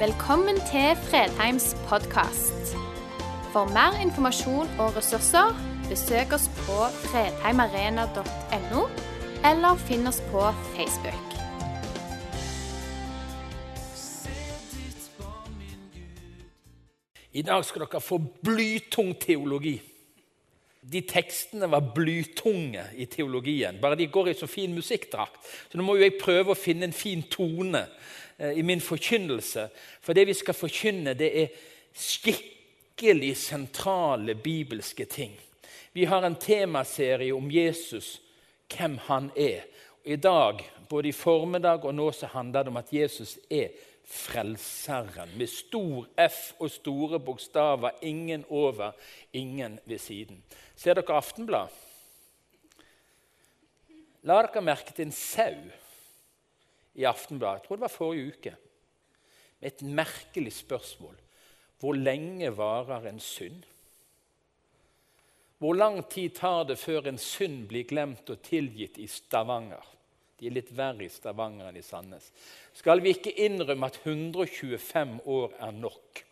Velkommen til Fredheims podkast. For mer informasjon og ressurser, besøk oss på fredheimarena.no, eller finn oss på Facebook. I dag skal dere få blytung teologi. De tekstene var blytunge i teologien. Bare de går i så fin musikkdrakt. Så nå må jo jeg prøve å finne en fin tone i min forkynnelse. For det vi skal forkynne, det er skikkelig sentrale bibelske ting. Vi har en temaserie om Jesus, hvem han er. Og I dag, både i formiddag og nå, så handler det om at Jesus er Frelseren. Med stor F og store bokstaver. Ingen over, ingen ved siden. Ser dere Aftenblad? La dere merke til en sau i Aftenbladet. Jeg tror det var forrige uke. Med et merkelig spørsmål. Hvor lenge varer en synd? Hvor lang tid tar det før en synd blir glemt og tilgitt i Stavanger? De er litt verre i Stavanger enn i Sandnes. Skal vi ikke innrømme at 125 år er nok,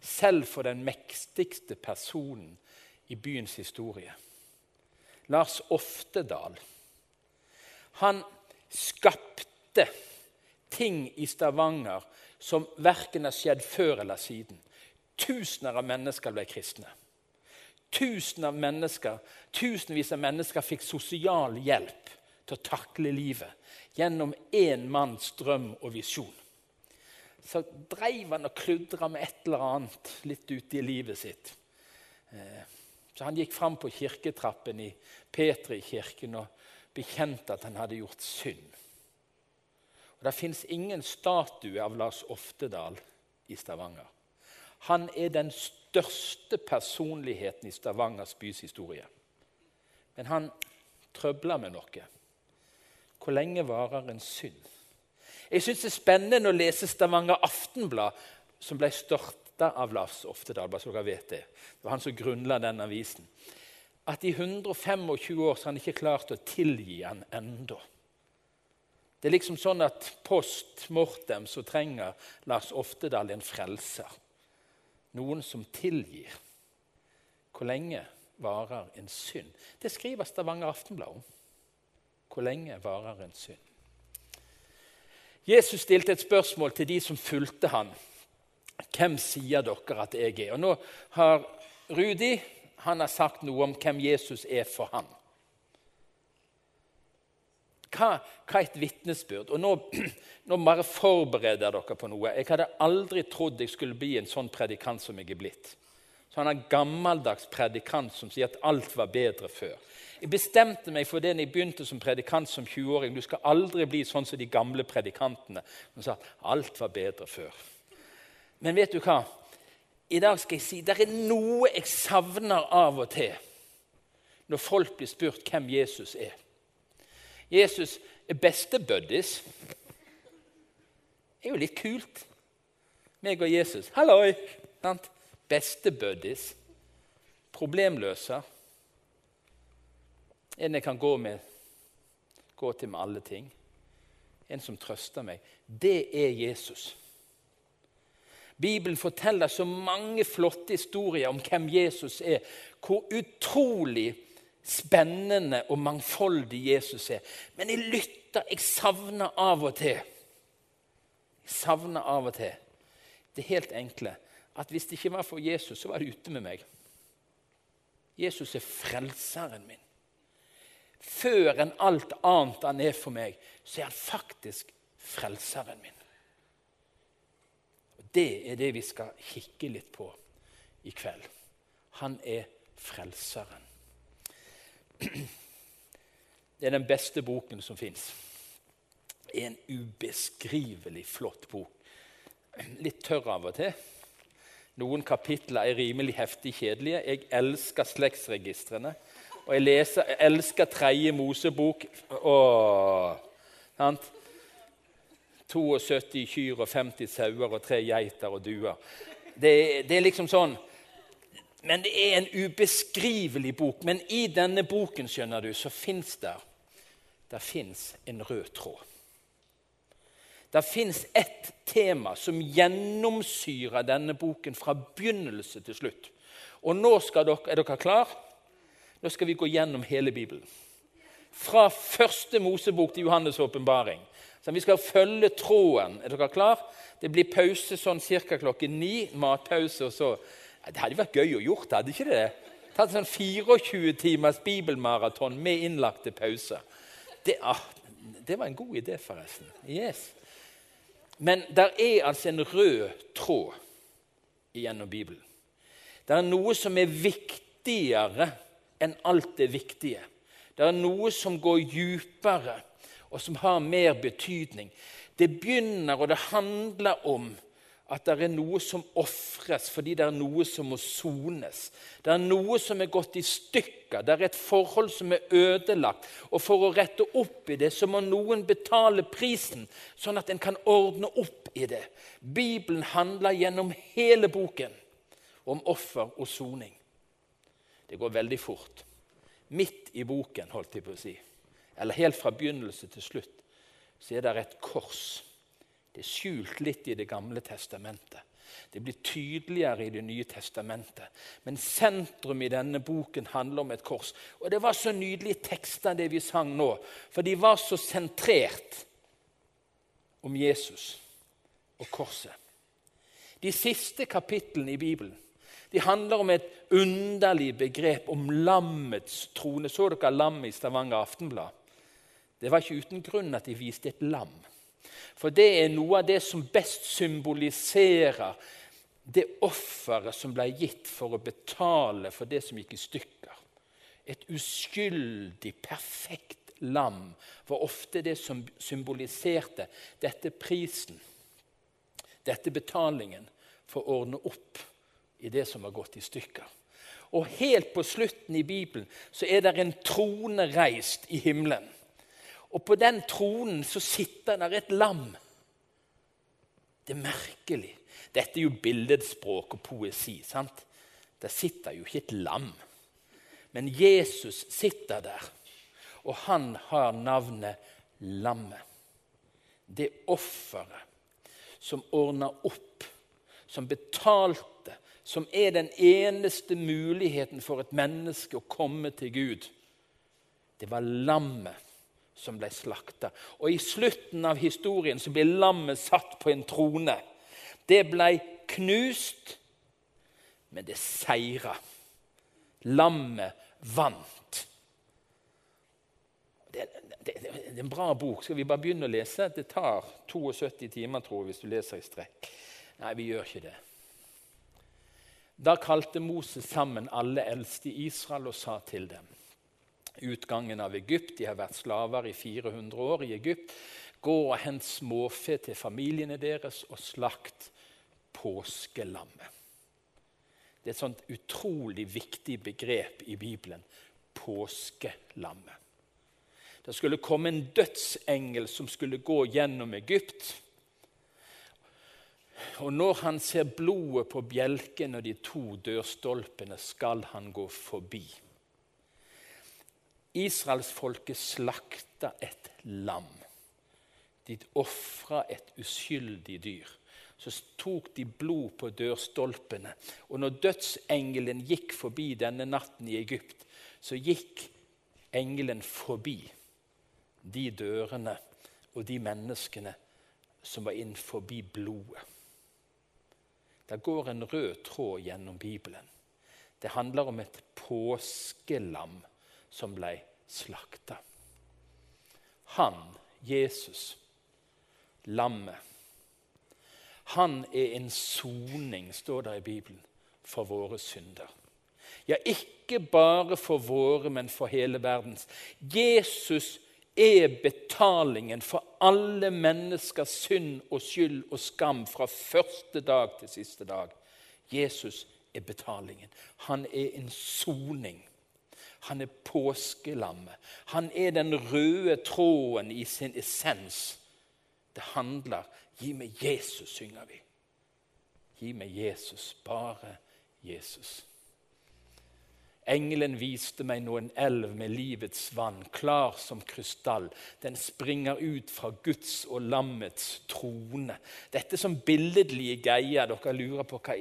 selv for den mektigste personen i byens historie? Lars Oftedal. Han skapte ting i Stavanger som verken har skjedd før eller siden. Tusener av mennesker ble kristne. Tusen av mennesker, tusenvis av mennesker fikk sosial hjelp til å takle livet gjennom én manns drøm og visjon. Så dreiv han og kludra med et eller annet litt ute i livet sitt. Eh, så han gikk fram på kirketrappen i Petri-kirken og bekjente at han hadde gjort synd. Og Det fins ingen statue av Lars Oftedal i Stavanger. Han er den største personligheten i Stavangers bys historie. Men han trøbler med noe. Hvor lenge varer en synd? Jeg syns det er spennende å lese Stavanger Aftenblad, som ble starta av Lars Oftedal. bare så dere vet Det Det var han som grunnla den avisen. At i 125 år så har han ikke klart å tilgi han ennå. Det er liksom sånn at post mortem så trenger Lars Oftedal en frelser. Noen som tilgir. Hvor lenge varer en synd? Det skriver Stavanger Aftenblad om. Hvor lenge varer en synd? Jesus stilte et spørsmål til de som fulgte han. Hvem sier dere at jeg er? Og Nå har Rudi han har sagt noe om hvem Jesus er for han. Hva, hva er et vitnesbyrd? Og nå, nå bare forbereder dere på noe. Jeg hadde aldri trodd jeg skulle bli en sånn predikant som jeg er blitt. Sånn en gammeldags predikant som sier at alt var bedre før. Jeg bestemte meg for det når jeg begynte som predikant som 20-åring. Du skal aldri bli sånn som de gamle predikantene som sa at alt var bedre før. Men vet du hva? I dag skal jeg si det er noe jeg savner av og til når folk blir spurt hvem Jesus er. Jesus er bestebuddies. Det er jo litt kult. Meg og Jesus. Halloi! Bestebuddies. Problemløser. En jeg kan gå, med, gå til med alle ting. En som trøster meg. Det er Jesus. Bibelen forteller så mange flotte historier om hvem Jesus er. Hvor utrolig spennende og mangfoldig Jesus er. Men jeg lytter, jeg savner av og til Jeg savner av og til det helt enkle at hvis det ikke var for Jesus, så var det ute med meg. Jesus er frelseren min. Før enn alt annet han er for meg, så er han faktisk frelseren min. Og Det er det vi skal kikke litt på i kveld. Han er frelseren. Det er den beste boken som fins. En ubeskrivelig flott bok. Litt tørr av og til. Noen kapitler er rimelig heftig kjedelige. Jeg elsker slektsregistrene. Og jeg, leser, jeg elsker tredje Mosebok. Åh, sant? 72 kyr og 50 sauer og tre geiter og duer. Det, det er liksom sånn men det er en ubeskrivelig bok. Men i denne boken skjønner du, så fins det der fins en rød tråd. Det fins ett tema som gjennomsyrer denne boken fra begynnelse til slutt. Og nå dere, Er dere klar? Nå skal vi gå gjennom hele Bibelen. Fra første Mosebok til Johannes' åpenbaring. Vi skal følge tråden. Er dere klar? Det blir pause sånn ca. klokken ni. Matpause. og så... Det hadde vært gøy å gjort, hadde ikke det? Tatt sånn 24 timers bibelmaraton med innlagte pauser. Det, ah, det, var en god idé, forresten. Yes. Men der er altså en rød tråd gjennom Bibelen. Det er noe som er viktigere enn alt det viktige. Det er noe som går dypere, og som har mer betydning. Det begynner, og det handler om at det er noe som ofres fordi det er noe som må sones. Det er noe som er gått i stykker, det er et forhold som er ødelagt. Og for å rette opp i det, så må noen betale prisen, sånn at en kan ordne opp i det. Bibelen handler gjennom hele boken om offer og soning. Det går veldig fort. Midt i boken, holdt jeg på å si, eller helt fra begynnelse til slutt, så er det et kors. Det er skjult litt i Det gamle testamentet. Det blir tydeligere i Det nye testamentet. Men sentrum i denne boken handler om et kors. Og Det var så nydelige tekster, det vi sang nå, for de var så sentrert om Jesus og korset. De siste kapitlene i Bibelen de handler om et underlig begrep om lammets trone. Så dere lammet i Stavanger Aftenblad? Det var ikke uten grunn at de viste et lam. For det er noe av det som best symboliserer det offeret som ble gitt for å betale for det som gikk i stykker. Et uskyldig, perfekt lam var ofte det som symboliserte dette prisen, dette betalingen, for å ordne opp i det som var gått i stykker. Og helt på slutten i Bibelen så er det en trone reist i himmelen. Og på den tronen så sitter der et lam. Det er merkelig. Dette er jo billedspråk og poesi. sant? Der sitter jo ikke et lam. Men Jesus sitter der, og han har navnet Lammet. Det offeret som ordner opp, som betalte som er den eneste muligheten for et menneske å komme til Gud. Det var lammet som ble slakta. Og I slutten av historien så ble lammet satt på en trone. Det ble knust, men det seira. Lammet vant. Det, det, det, er en bra bok. Skal vi bare begynne å lese? Det tar 72 timer tror jeg, hvis du leser i strekk. Nei, vi gjør ikke det. Da kalte Moses sammen alle eldste i Israel og sa til dem Utgangen av Egypt, de har vært slaver i 400 år i Egypt. Gå og hent småfe til familiene deres og slakt påskelammet. Det er et sånt utrolig viktig begrep i Bibelen. Påskelammet. Det skulle komme en dødsengel som skulle gå gjennom Egypt og når han ser blodet på bjelken og de to dørstolpene, skal han gå forbi. Israelsfolket slakta et lam. De ofra et uskyldig dyr. Så tok de blod på dørstolpene. Og når dødsengelen gikk forbi denne natten i Egypt, så gikk engelen forbi de dørene og de menneskene som var inn forbi blodet. Det går en rød tråd gjennom Bibelen. Det handler om et påskelam som ble slakta. Han, Jesus, lammet, han er en soning, står det i Bibelen, for våre synder. Ja, ikke bare for våre, men for hele verdens. Jesus er betalingen for alle menneskers synd og skyld og skam fra første dag til siste dag. Jesus er betalingen. Han er en soning. Han er påskelammet. Han er den røde tråden i sin essens. Det handler Gi meg Jesus, synger vi. Gi meg Jesus, bare Jesus. Engelen viste meg nå en elv med livets vann, klar som krystall. Den springer ut fra Guds og lammets trone. Dette som billedlige greier. Dere lurer på hva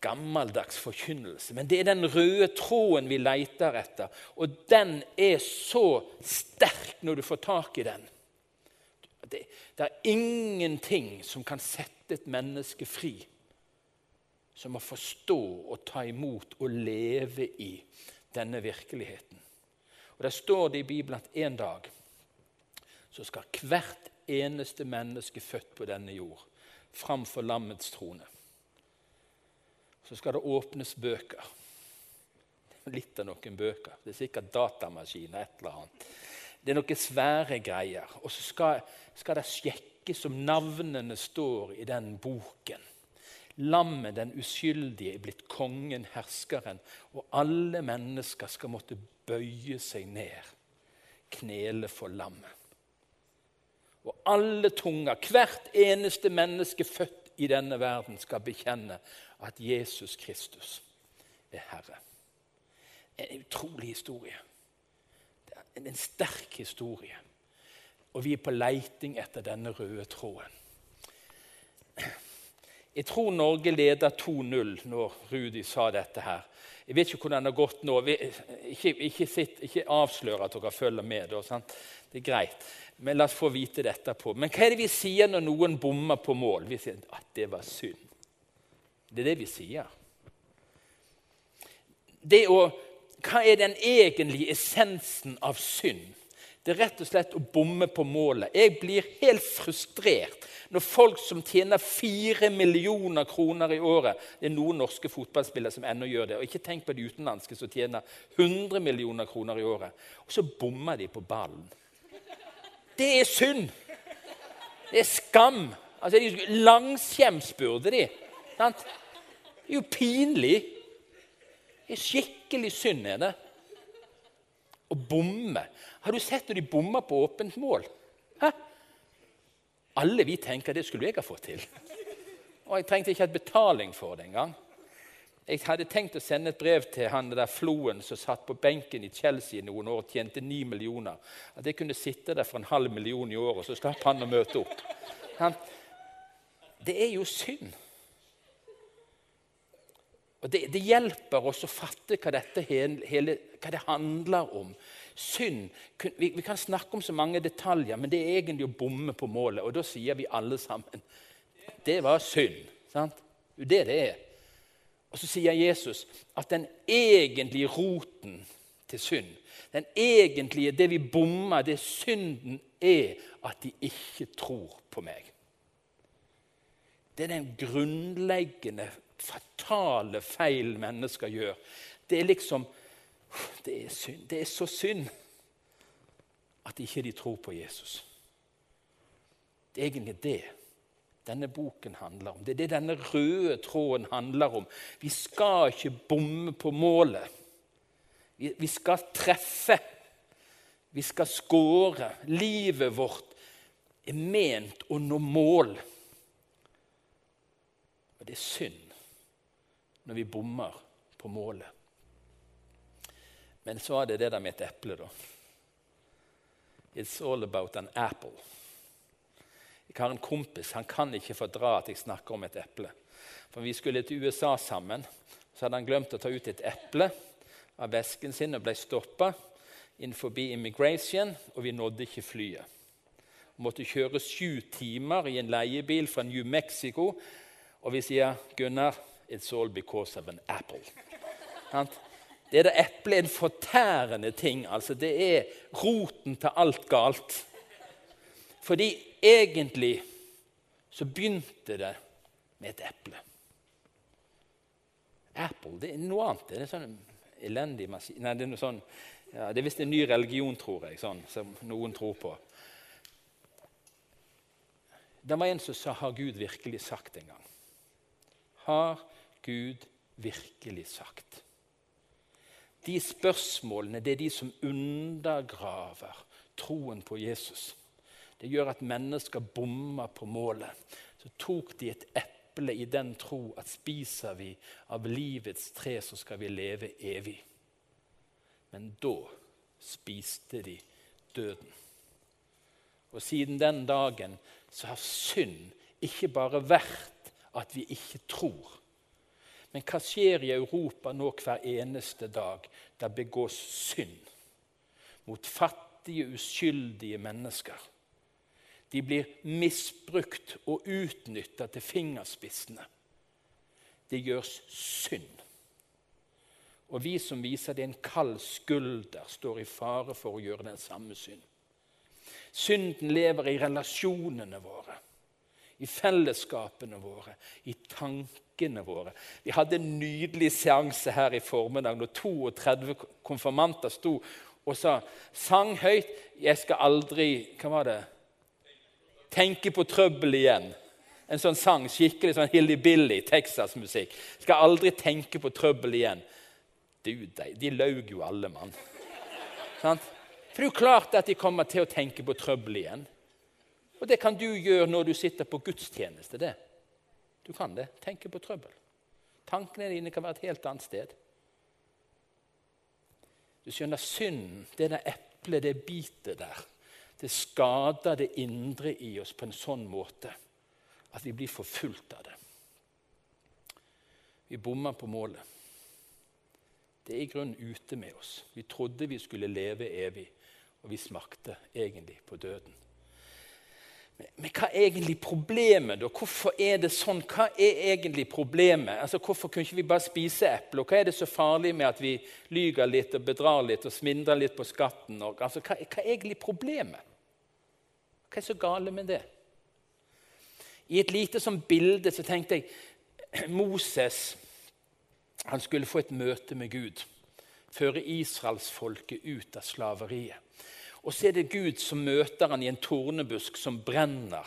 gammeldags forkynnelse. Men det er den røde tråden vi leter etter. Og den er så sterk når du får tak i den. Det, det er ingenting som kan sette et menneske fri som å forstå og ta imot og leve i denne virkeligheten. Og Der står det i Bibelen at en dag så skal hvert eneste menneske født på denne jord framfor lammets trone. Så skal det åpnes bøker. Litt av noen bøker. Det er sikkert datamaskiner, et eller annet. Det er noen svære greier. Og så skal, skal det sjekkes om navnene står i den boken. Lammet, den uskyldige, er blitt kongen, herskeren, og alle mennesker skal måtte bøye seg ned, knele for lammet. Og alle tunger, hvert eneste menneske født i denne verden, skal bekjenne at Jesus Kristus er Herre. En utrolig historie. En sterk historie. Og vi er på leiting etter denne røde tråden. Jeg tror Norge leder 2-0 når Rudi sa dette her. Jeg vet ikke hvordan det har gått nå. Ikke, ikke, sitt, ikke avslør at dere følger med. Da, det er greit. Men la oss få vite dette på. Men hva er det vi sier når noen bommer på mål? Vi sier at det var synd. Det er det vi sier. Det å, hva er den egentlige essensen av synd? Det er rett og slett å bomme på målet. Jeg blir helt frustrert når folk som tjener fire millioner kroner i året Det er noen norske fotballspillere som ennå gjør det. Og ikke tenk på de utenlandske som tjener 100 millioner kroner i året. Og så bommer de på ballen. Det er synd! Det er skam. Altså, Langskjems burde de. Sant? Det er jo pinlig. Det er skikkelig synd, er det. Å bomme. Har du sett når de bommer på åpent mål? Hæ? Alle vi tenker det skulle jeg ha fått til. Og jeg trengte ikke hatt betaling for det engang. Jeg hadde tenkt å sende et brev til han der Floen som satt på benken i Chelsea noen år og tjente ni millioner. At jeg kunne sitte der for en halv million i året, og så slapp han å møte opp. Han, det er jo synd. Og det, det, hjelper oss å fatte hva, dette hele, hva det handler om synd vi, vi, kan snakke om så mange detaljer, men det er egentlig å bomme på målet. Og da sier vi alle sammen det var synd. sant? Det det er. Og så sier Jesus at den egentlige roten til synd, den egentlige, det vi bommer, det synden er at de ikke tror på meg. Det er den grunnleggende, fatale feil mennesker gjør. Det er liksom det er, synd. det er så synd at ikke de tror på Jesus. Det er egentlig det denne boken handler om. Det er det denne røde tråden handler om. Vi skal ikke bomme på målet. Vi, skal treffe. Vi skal skåre. Livet vårt er ment å nå mål. Og det er synd når vi bommer på målet. Men så er det det der med et eple, da. It's all about an apple. Jeg har en kompis han kan ikke fordra at jeg snakker om et eple. For Vi skulle til USA sammen. Så hadde han glemt å ta ut et eple av vesken sin og ble stoppa forbi immigration, og vi nådde ikke flyet. Vi måtte kjøre sju timer i en leiebil fra New Mexico, og vi sier Gunnar, it's all because of an apple. Det der eplet er en fortærende ting. altså Det er roten til alt galt. Fordi egentlig så begynte det med et eple. Apple det er noe annet. Det er sånn elendig maskin Nei, det er noe sånn, ja, det er visst en ny religion, tror jeg, sånn, som noen tror på. Det var en som sa 'Har Gud virkelig sagt?' en gang. Har Gud virkelig sagt? de spørsmålene det er de som undergraver troen på Jesus. Det gjør at mennesker bommer på målet. Så tok de et eple i den tro at spiser vi av livets tre, så skal vi leve evig. Men da spiste de døden. Og siden den dagen så har synd ikke bare vært at vi ikke tror. Men hva skjer i Europa nå hver eneste dag? Der begås synd mot fattige, uskyldige mennesker. De blir misbrukt og utnytta til fingerspissene. Det gjøres synd. Og vi som viser det en kald skulder, står i fare for å gjøre den samme synd. Synden lever i relasjonene våre, i fellesskapene våre, i tankene våre. Vi hadde en nydelig seanse her i formiddag når 32 konfirmanter sto og sa sang høyt 'Jeg skal aldri' Hva var det? 'Tenke på trøbbel igjen'. En sånn sang, skikkelig sånn hilly-billy Texas-musikk. 'Skal aldri tenke på trøbbel igjen'. Du, de, de laug jo alle, mann. Sant? For det er jo klart at de kommer til å tenke på trøbbel igjen. Og det kan du gjøre når du sitter på gudstjeneste. det. Du kan det. Tenke på trøbbel. Tankene dine kan være et helt annet sted. Du skjønner, synden, det der eplet, det bitet der, det skader det indre i oss på en sånn måte at vi blir forfulgt av det. Vi bommer på målet. Det er i grunnen ute med oss. Vi trodde vi skulle leve evig, og vi smakte egentlig på døden. Men hva er egentlig problemet? da? Hvorfor er det sånn? Hva er egentlig problemet? Altså, Hvorfor kunne ikke vi bare spise epler? Hva er det så farlig med at vi lyger litt og bedrar litt og smindrer litt på skatten? Og, altså, hva, hva, er egentlig problemet? Hva er så gale med det? I et lite sånn bilde så tenkte jeg Moses han skulle få et møte med Gud. Føre israelsfolket ut av slaveriet. Og så er det Gud som møter han i en tornebusk som brenner.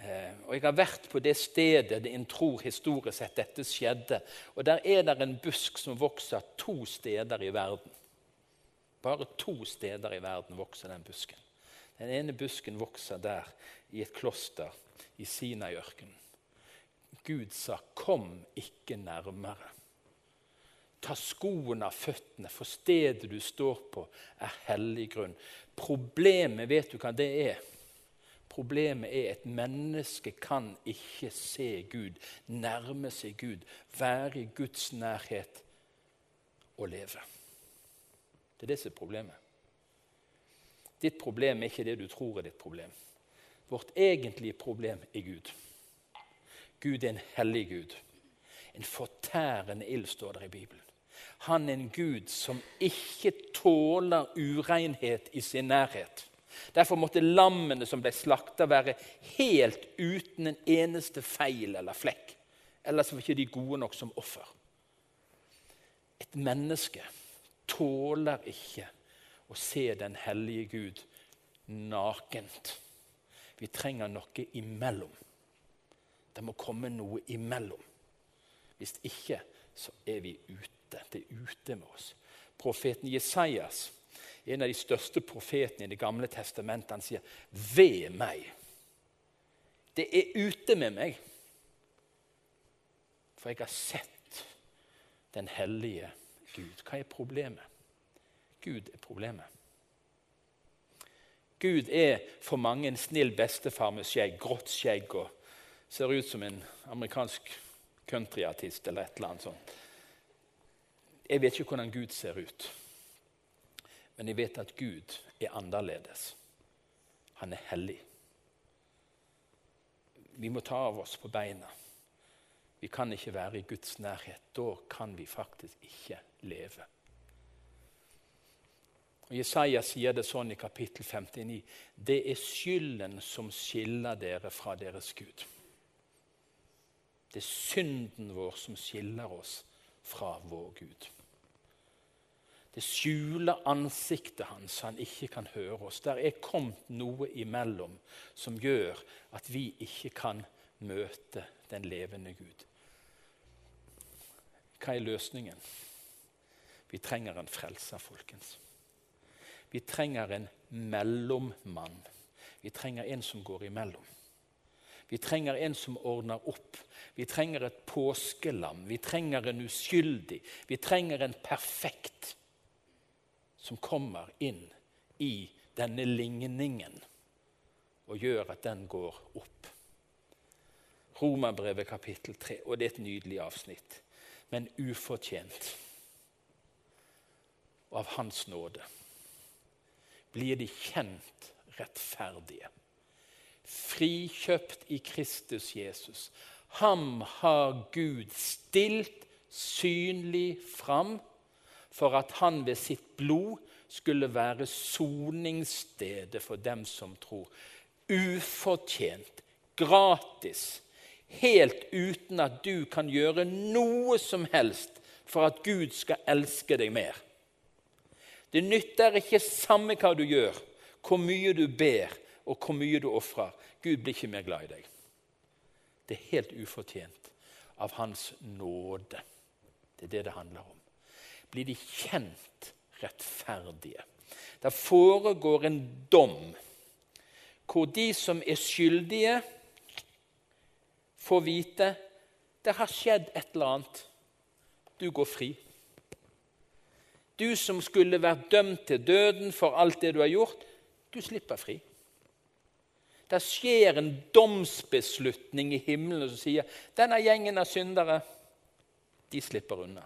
Eh, og Jeg har vært på det stedet det en tror historisk sett dette skjedde. Og Der er det en busk som vokser to steder i verden. Bare to steder i verden vokser den busken. Den ene busken vokser der, i et kloster i Sinaiørkenen. Gud sa 'kom ikke nærmere'. Ta skoene av føttene, for stedet du står på, er hellig grunn. Problemet, vet du hva det er? Problemet er at menneske kan ikke se Gud, nærme seg Gud, være i Guds nærhet og leve. Det er det som er problemet. Ditt problem er ikke det du tror er ditt problem. Vårt egentlige problem er Gud. Gud er en hellig Gud. En fortærende ild, står der i Bibelen. Han en Gud som ikke tåler urenhet i sin nærhet. Derfor måtte lammene som ble slakta, være helt uten en eneste feil eller flekk. Ellers var ikke de gode nok som offer. Et menneske tåler ikke å se den hellige Gud nakent. Vi trenger noe imellom. Det må komme noe imellom. Hvis ikke så er vi ute ute. Det er ute med oss. Profeten Jesajas, en av de største profetene i Det gamle testamentet, han sier, 'Ved meg'. Det er ute med meg. For jeg har sett den hellige Gud. Hva er problemet? Gud er problemet. Gud er for mange en snill bestefar med skjegg, grått skjegg og ser ut som en amerikansk countryartist eller et eller annet sånt. Jeg vet ikke hvordan Gud ser ut, men jeg vet at Gud er annerledes. Han er hellig. Vi må ta av oss på beina. Vi kan ikke være i Guds nærhet. Da kan vi faktisk ikke leve. Og Jesaja sier det sånn i kapittel 59.: Det er skylden som skiller dere fra deres Gud. Det er synden vår som skiller oss fra vår Gud. Det skjuler ansiktet hans, så han ikke kan høre oss. Der er kommet noe imellom som gjør at vi ikke kan møte den levende Gud. Hva er løsningen? Vi trenger en frelser, folkens. Vi trenger en mellommann. Vi trenger en som går imellom. Vi trenger en som ordner opp. Vi trenger et påskelam. Vi trenger en uskyldig. Vi trenger en perfekt. Som kommer inn i denne ligningen og gjør at den går opp. Romerbrevet kapittel 3, og det er et nydelig avsnitt, men ufortjent. Av Hans nåde blir de kjent rettferdige. Frikjøpt i Kristus Jesus. Ham har Gud stilt synlig fram for at han ved sitt blod skulle være soningsstedet for dem som tror. Ufortjent, gratis, helt uten at du kan gjøre noe som helst for at Gud skal elske deg mer. Det nytter ikke samme hva du gjør, hvor mye du ber og hvor mye du ofrer. Gud blir ikke mer glad i deg. Det er helt ufortjent av Hans nåde. Det er det det handler om. Blir de kjent rettferdige? Det foregår en dom hvor de som er skyldige, får vite det har skjedd et eller annet. Du går fri. Du som skulle vært dømt til døden for alt det du har gjort, du slipper fri. Det skjer en domsbeslutning i himmelen som sier denne gjengen av syndere de slipper unna.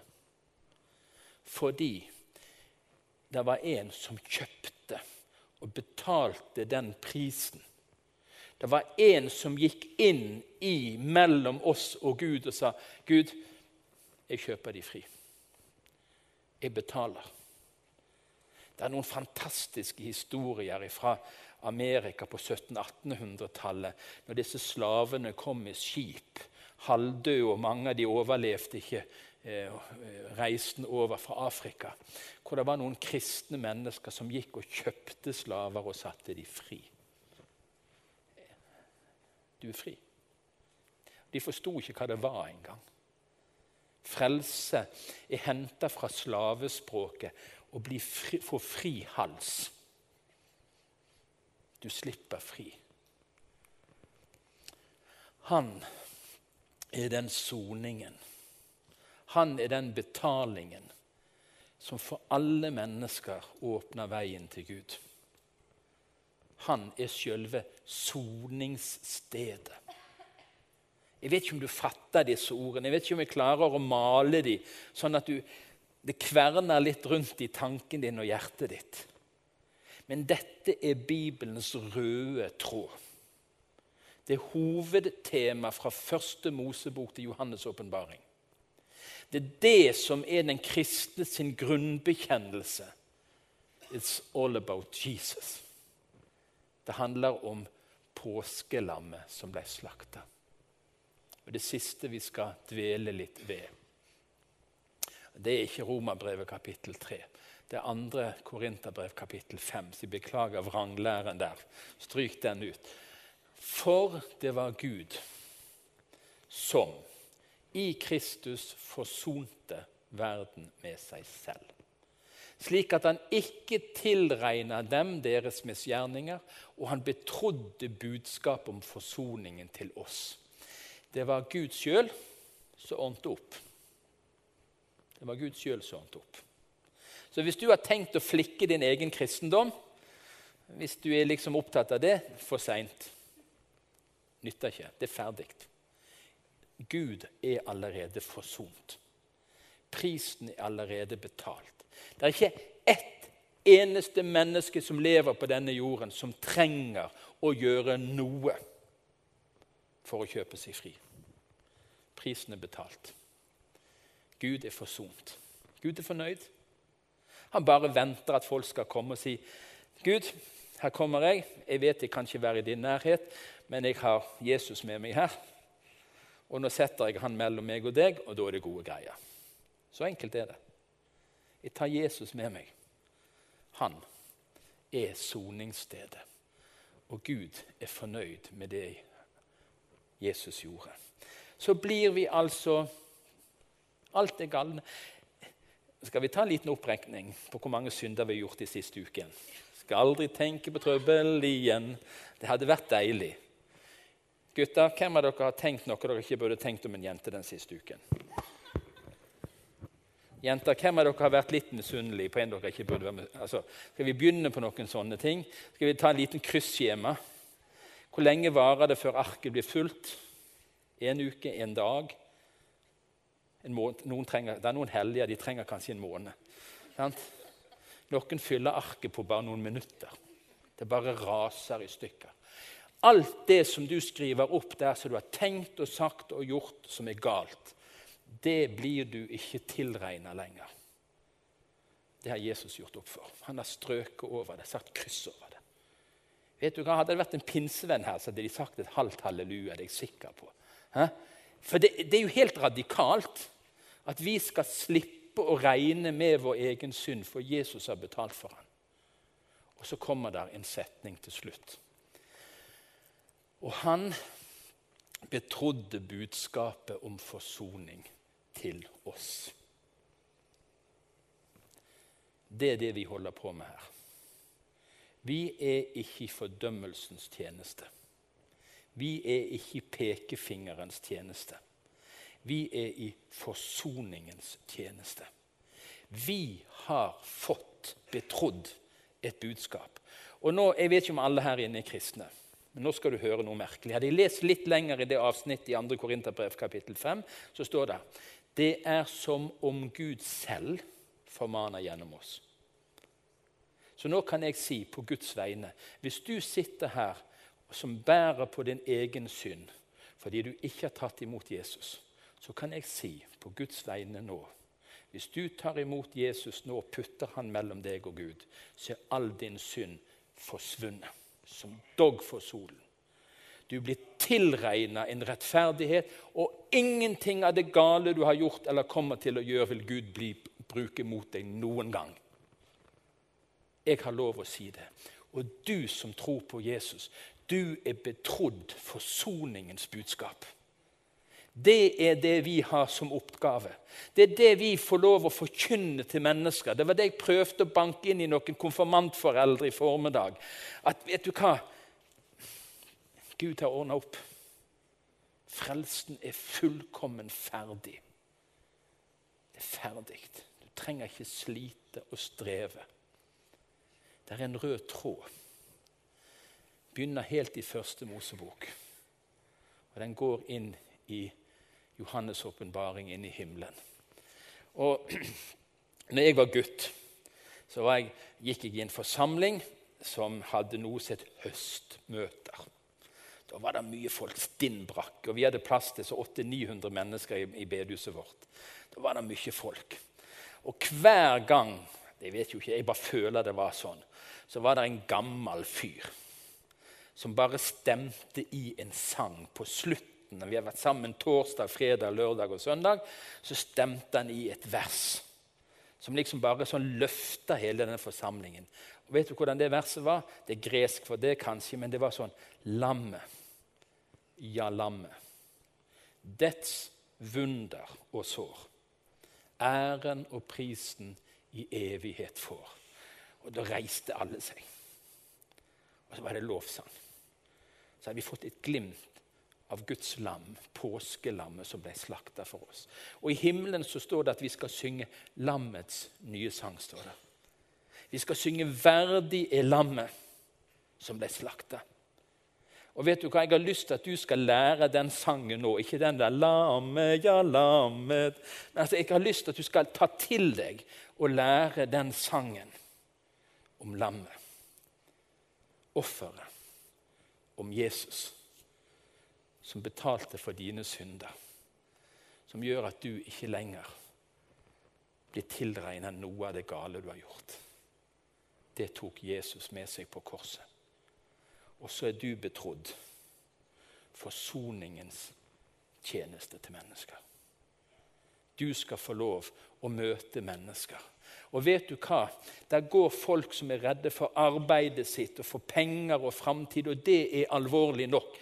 Fordi det var en som kjøpte og betalte den prisen. Det var en som gikk inn i mellom oss og Gud og sa, 'Gud, jeg kjøper de fri.' jeg betaler. Det er noen fantastiske historier fra Amerika på 1700-1800-tallet, når disse slavene kom med skip, halvdøde, og mange av de overlevde ikke reisen over fra Afrika. Hvor det var noen kristne mennesker som gikk og kjøpte slaver og satte de fri. Du er fri. De forsto ikke hva det var engang. Frelse er henta fra slavespråket og fri, få fri hals. Du slipper fri. Han er den soningen. Han er den betalingen som for alle mennesker åpner veien til Gud. Han er selve soningsstedet. Jeg vet ikke om du fatter disse ordene. Jeg vet ikke om jeg klarer å male dem sånn at du, det kverner litt rundt i tanken din og hjertet ditt. Men dette er Bibelens røde tråd. Det er hovedtema fra første Mosebok til Johannes' åpenbaring. Det er det som er den kristne sin grunnbekjennelse. It's all about Jesus. Det handler om påskelammet som ble slakta. Og Det siste vi skal dvele litt ved, det er ikke Romerbrevet kapittel 3. Det er andre Korinterbrev kapittel 5. Så jeg beklager vranglæren der. Stryk den ut. For det var Gud som i Kristus forsonte verden med seg selv. Slik at han ikke tilregna dem deres misgjerninger, og han betrodde budskapet om forsoningen til oss. Det var Gud sjøl som ordnet opp. Det var Gud sjøl som ordnet opp. Så hvis du har tenkt å flikke din egen kristendom, hvis du er liksom opptatt av det, for seint. Nytter ikke. Det er ferdig. Gud er allerede forsont. Prisen er allerede betalt. Det er ikke ett eneste menneske som lever på denne jorden, som trenger å gjøre noe for å kjøpe seg fri. Prisen er betalt. Gud er forsont. Gud er fornøyd. Han bare venter at folk skal komme og si Gud, her kommer jeg. Jeg vet jeg kan ikke være i din nærhet, men jeg har Jesus med meg her. Og nå setter jeg han mellom meg og deg, og da er det gode greier. Så enkelt er det. Jeg tar Jesus med meg. Han er soningsstedet. Og Gud er fornøyd med det Jesus gjorde så blir vi altså Alt er galne. Skal vi ta en liten opprekning på hvor mange synder vi har gjort de siste uken? Skal aldri tenke på trøbbel igjen. Det hadde vært deilig. Gutter, hvem av dere har tenkt noe dere ikke burde tenkt om en jente den siste uken? Jenter, hvem av dere har vært litt misunnelig på en dere ikke burde være med? Altså, skal vi begynne på noen sånne ting? Skal vi ta en liten krysskjema? Hvor lenge varer det før arket blir fullt? En uke? En dag? En noen trenger, det er noen hellige de trenger kanskje en måned. Sant? Noen fyller arket på bare noen minutter. Det bare raser i stykker. Alt det som du skriver opp der som du har tenkt og sagt og gjort som er galt, det blir du ikke tilregna lenger. Det har Jesus gjort opp for. Han har strøket over det, satt kryss over det. Vet du hva, Hadde det vært en pinsevenn her, så hadde de sagt et halvt halleluja. det er jeg sikker på. Hæ? For det, det, er jo helt radikalt at vi skal slippe å regne med vår egen synd, for Jesus har betalt for den. Og så kommer der en setning til slutt. Og han betrodde budskapet om forsoning til oss. Det er det vi holder på med her. Vi er ikke i fordømmelsens tjeneste. Vi er ikke i pekefingerens tjeneste. Vi er i forsoningens tjeneste. Vi har fått betrodd et budskap. Og nå, Jeg vet ikke om alle her inne er kristne, men nå skal du høre noe merkelig. Hadde jeg lest litt lenger i det avsnittet i 2. Korinterbrev kapittel 5, så står det det er som om Gud selv formaner gjennom oss. Så nå kan jeg si på Guds vegne hvis du sitter her som bærer på din egen synd fordi du ikke har tatt imot Jesus, så kan jeg si på Guds vegne nå Hvis du tar imot Jesus nå og putter han mellom deg og Gud, så er all din synd forsvunnet som dogg for solen. Du blir tilregna en rettferdighet, og ingenting av det gale du har gjort eller kommer til å gjøre, vil Gud bli, bruke mot deg noen gang. Jeg har lov å si det. Og du som tror på Jesus, du er betrodd forsoningens budskap. Det er det vi har som oppgave. Det er det vi får lov å forkynne til mennesker. Det var det jeg prøvde å banke inn i noen konfirmantforeldre i formiddag. At vet du hva? Gud har ordna opp. Frelsen er fullkommen ferdig. Det er ferdig. Du trenger ikke slite og streve. Det er en rød tråd. Begynner helt i første Mosebok. Og den går inn i Johannes' åpenbaring, inn i himmelen. Og når jeg var gutt, så var jeg, gikk jeg i en forsamling som hadde noe som het høstmøter. Da var det mye folk. Stinnbrakk. Og vi hadde plass til så 800-900 mennesker i, i bedehuset vårt. Da var det mye folk. Og hver gang jeg vet jo ikke, jeg bare føler det var sånn, så var det en gammel fyr som bare stemte i en sang på slutten. Når vi har vært sammen torsdag, fredag, lørdag og søndag, så stemte han i et vers som liksom bare sånn løfta hele denne forsamlingen. Og Vet du hvordan det verset var? Det er gresk for det, kanskje, men det var sånn Lammet. Ja, lammet. Dets vunder og sår. Æren og prisen i evighet får. Og da reiste alle seg. Og så var det lovsang. Så har vi fått et glimt av Guds lam, påskelammet som ble slakta for oss. Og I himmelen så står det at vi skal synge lammets nye sang. står det. Vi skal synge 'Verdig er lammet som ble slakta'. Og vet du hva, Jeg har lyst til at du skal lære den sangen nå. Ikke den der 'lammet, ja, lammet'. Men altså, Jeg har lyst til at du skal ta til deg og lære den sangen om lammet. Offeret. Om Jesus. Som betalte for dine synder. Som gjør at du ikke lenger blir tilregna noe av det gale du har gjort det tok Jesus med seg på korset. Og så er du betrodd forsoningens tjeneste til mennesker. Du skal få lov å møte mennesker. Og vet du hva? Der går folk som er redde for arbeidet sitt og for penger og framtid, og det er alvorlig nok.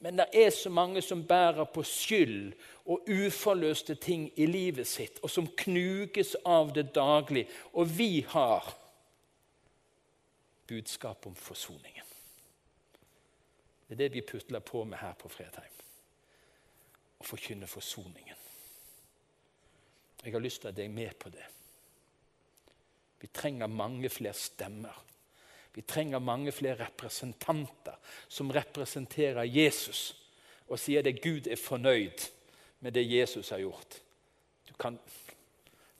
Men det er så mange som bærer på skyld og uforløste ting i livet sitt, og som knuges av det daglig. Og vi har budskap om forsoningen. Det er det vi putler på med her på Fredheim. Å forkynne forsoningen. Jeg har lyst til at jeg er med på det. Vi trenger mange flere stemmer. Vi trenger mange flere representanter som representerer Jesus og sier at Gud er fornøyd med det Jesus har gjort. Du kan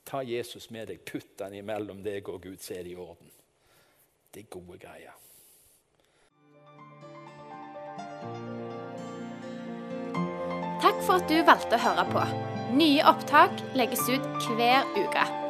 ta Jesus med deg, putt han imellom deg og Gud, så er det i orden. Det er gode greier. Takk for at du valgte å høre på. Nye opptak legges ut hver uke.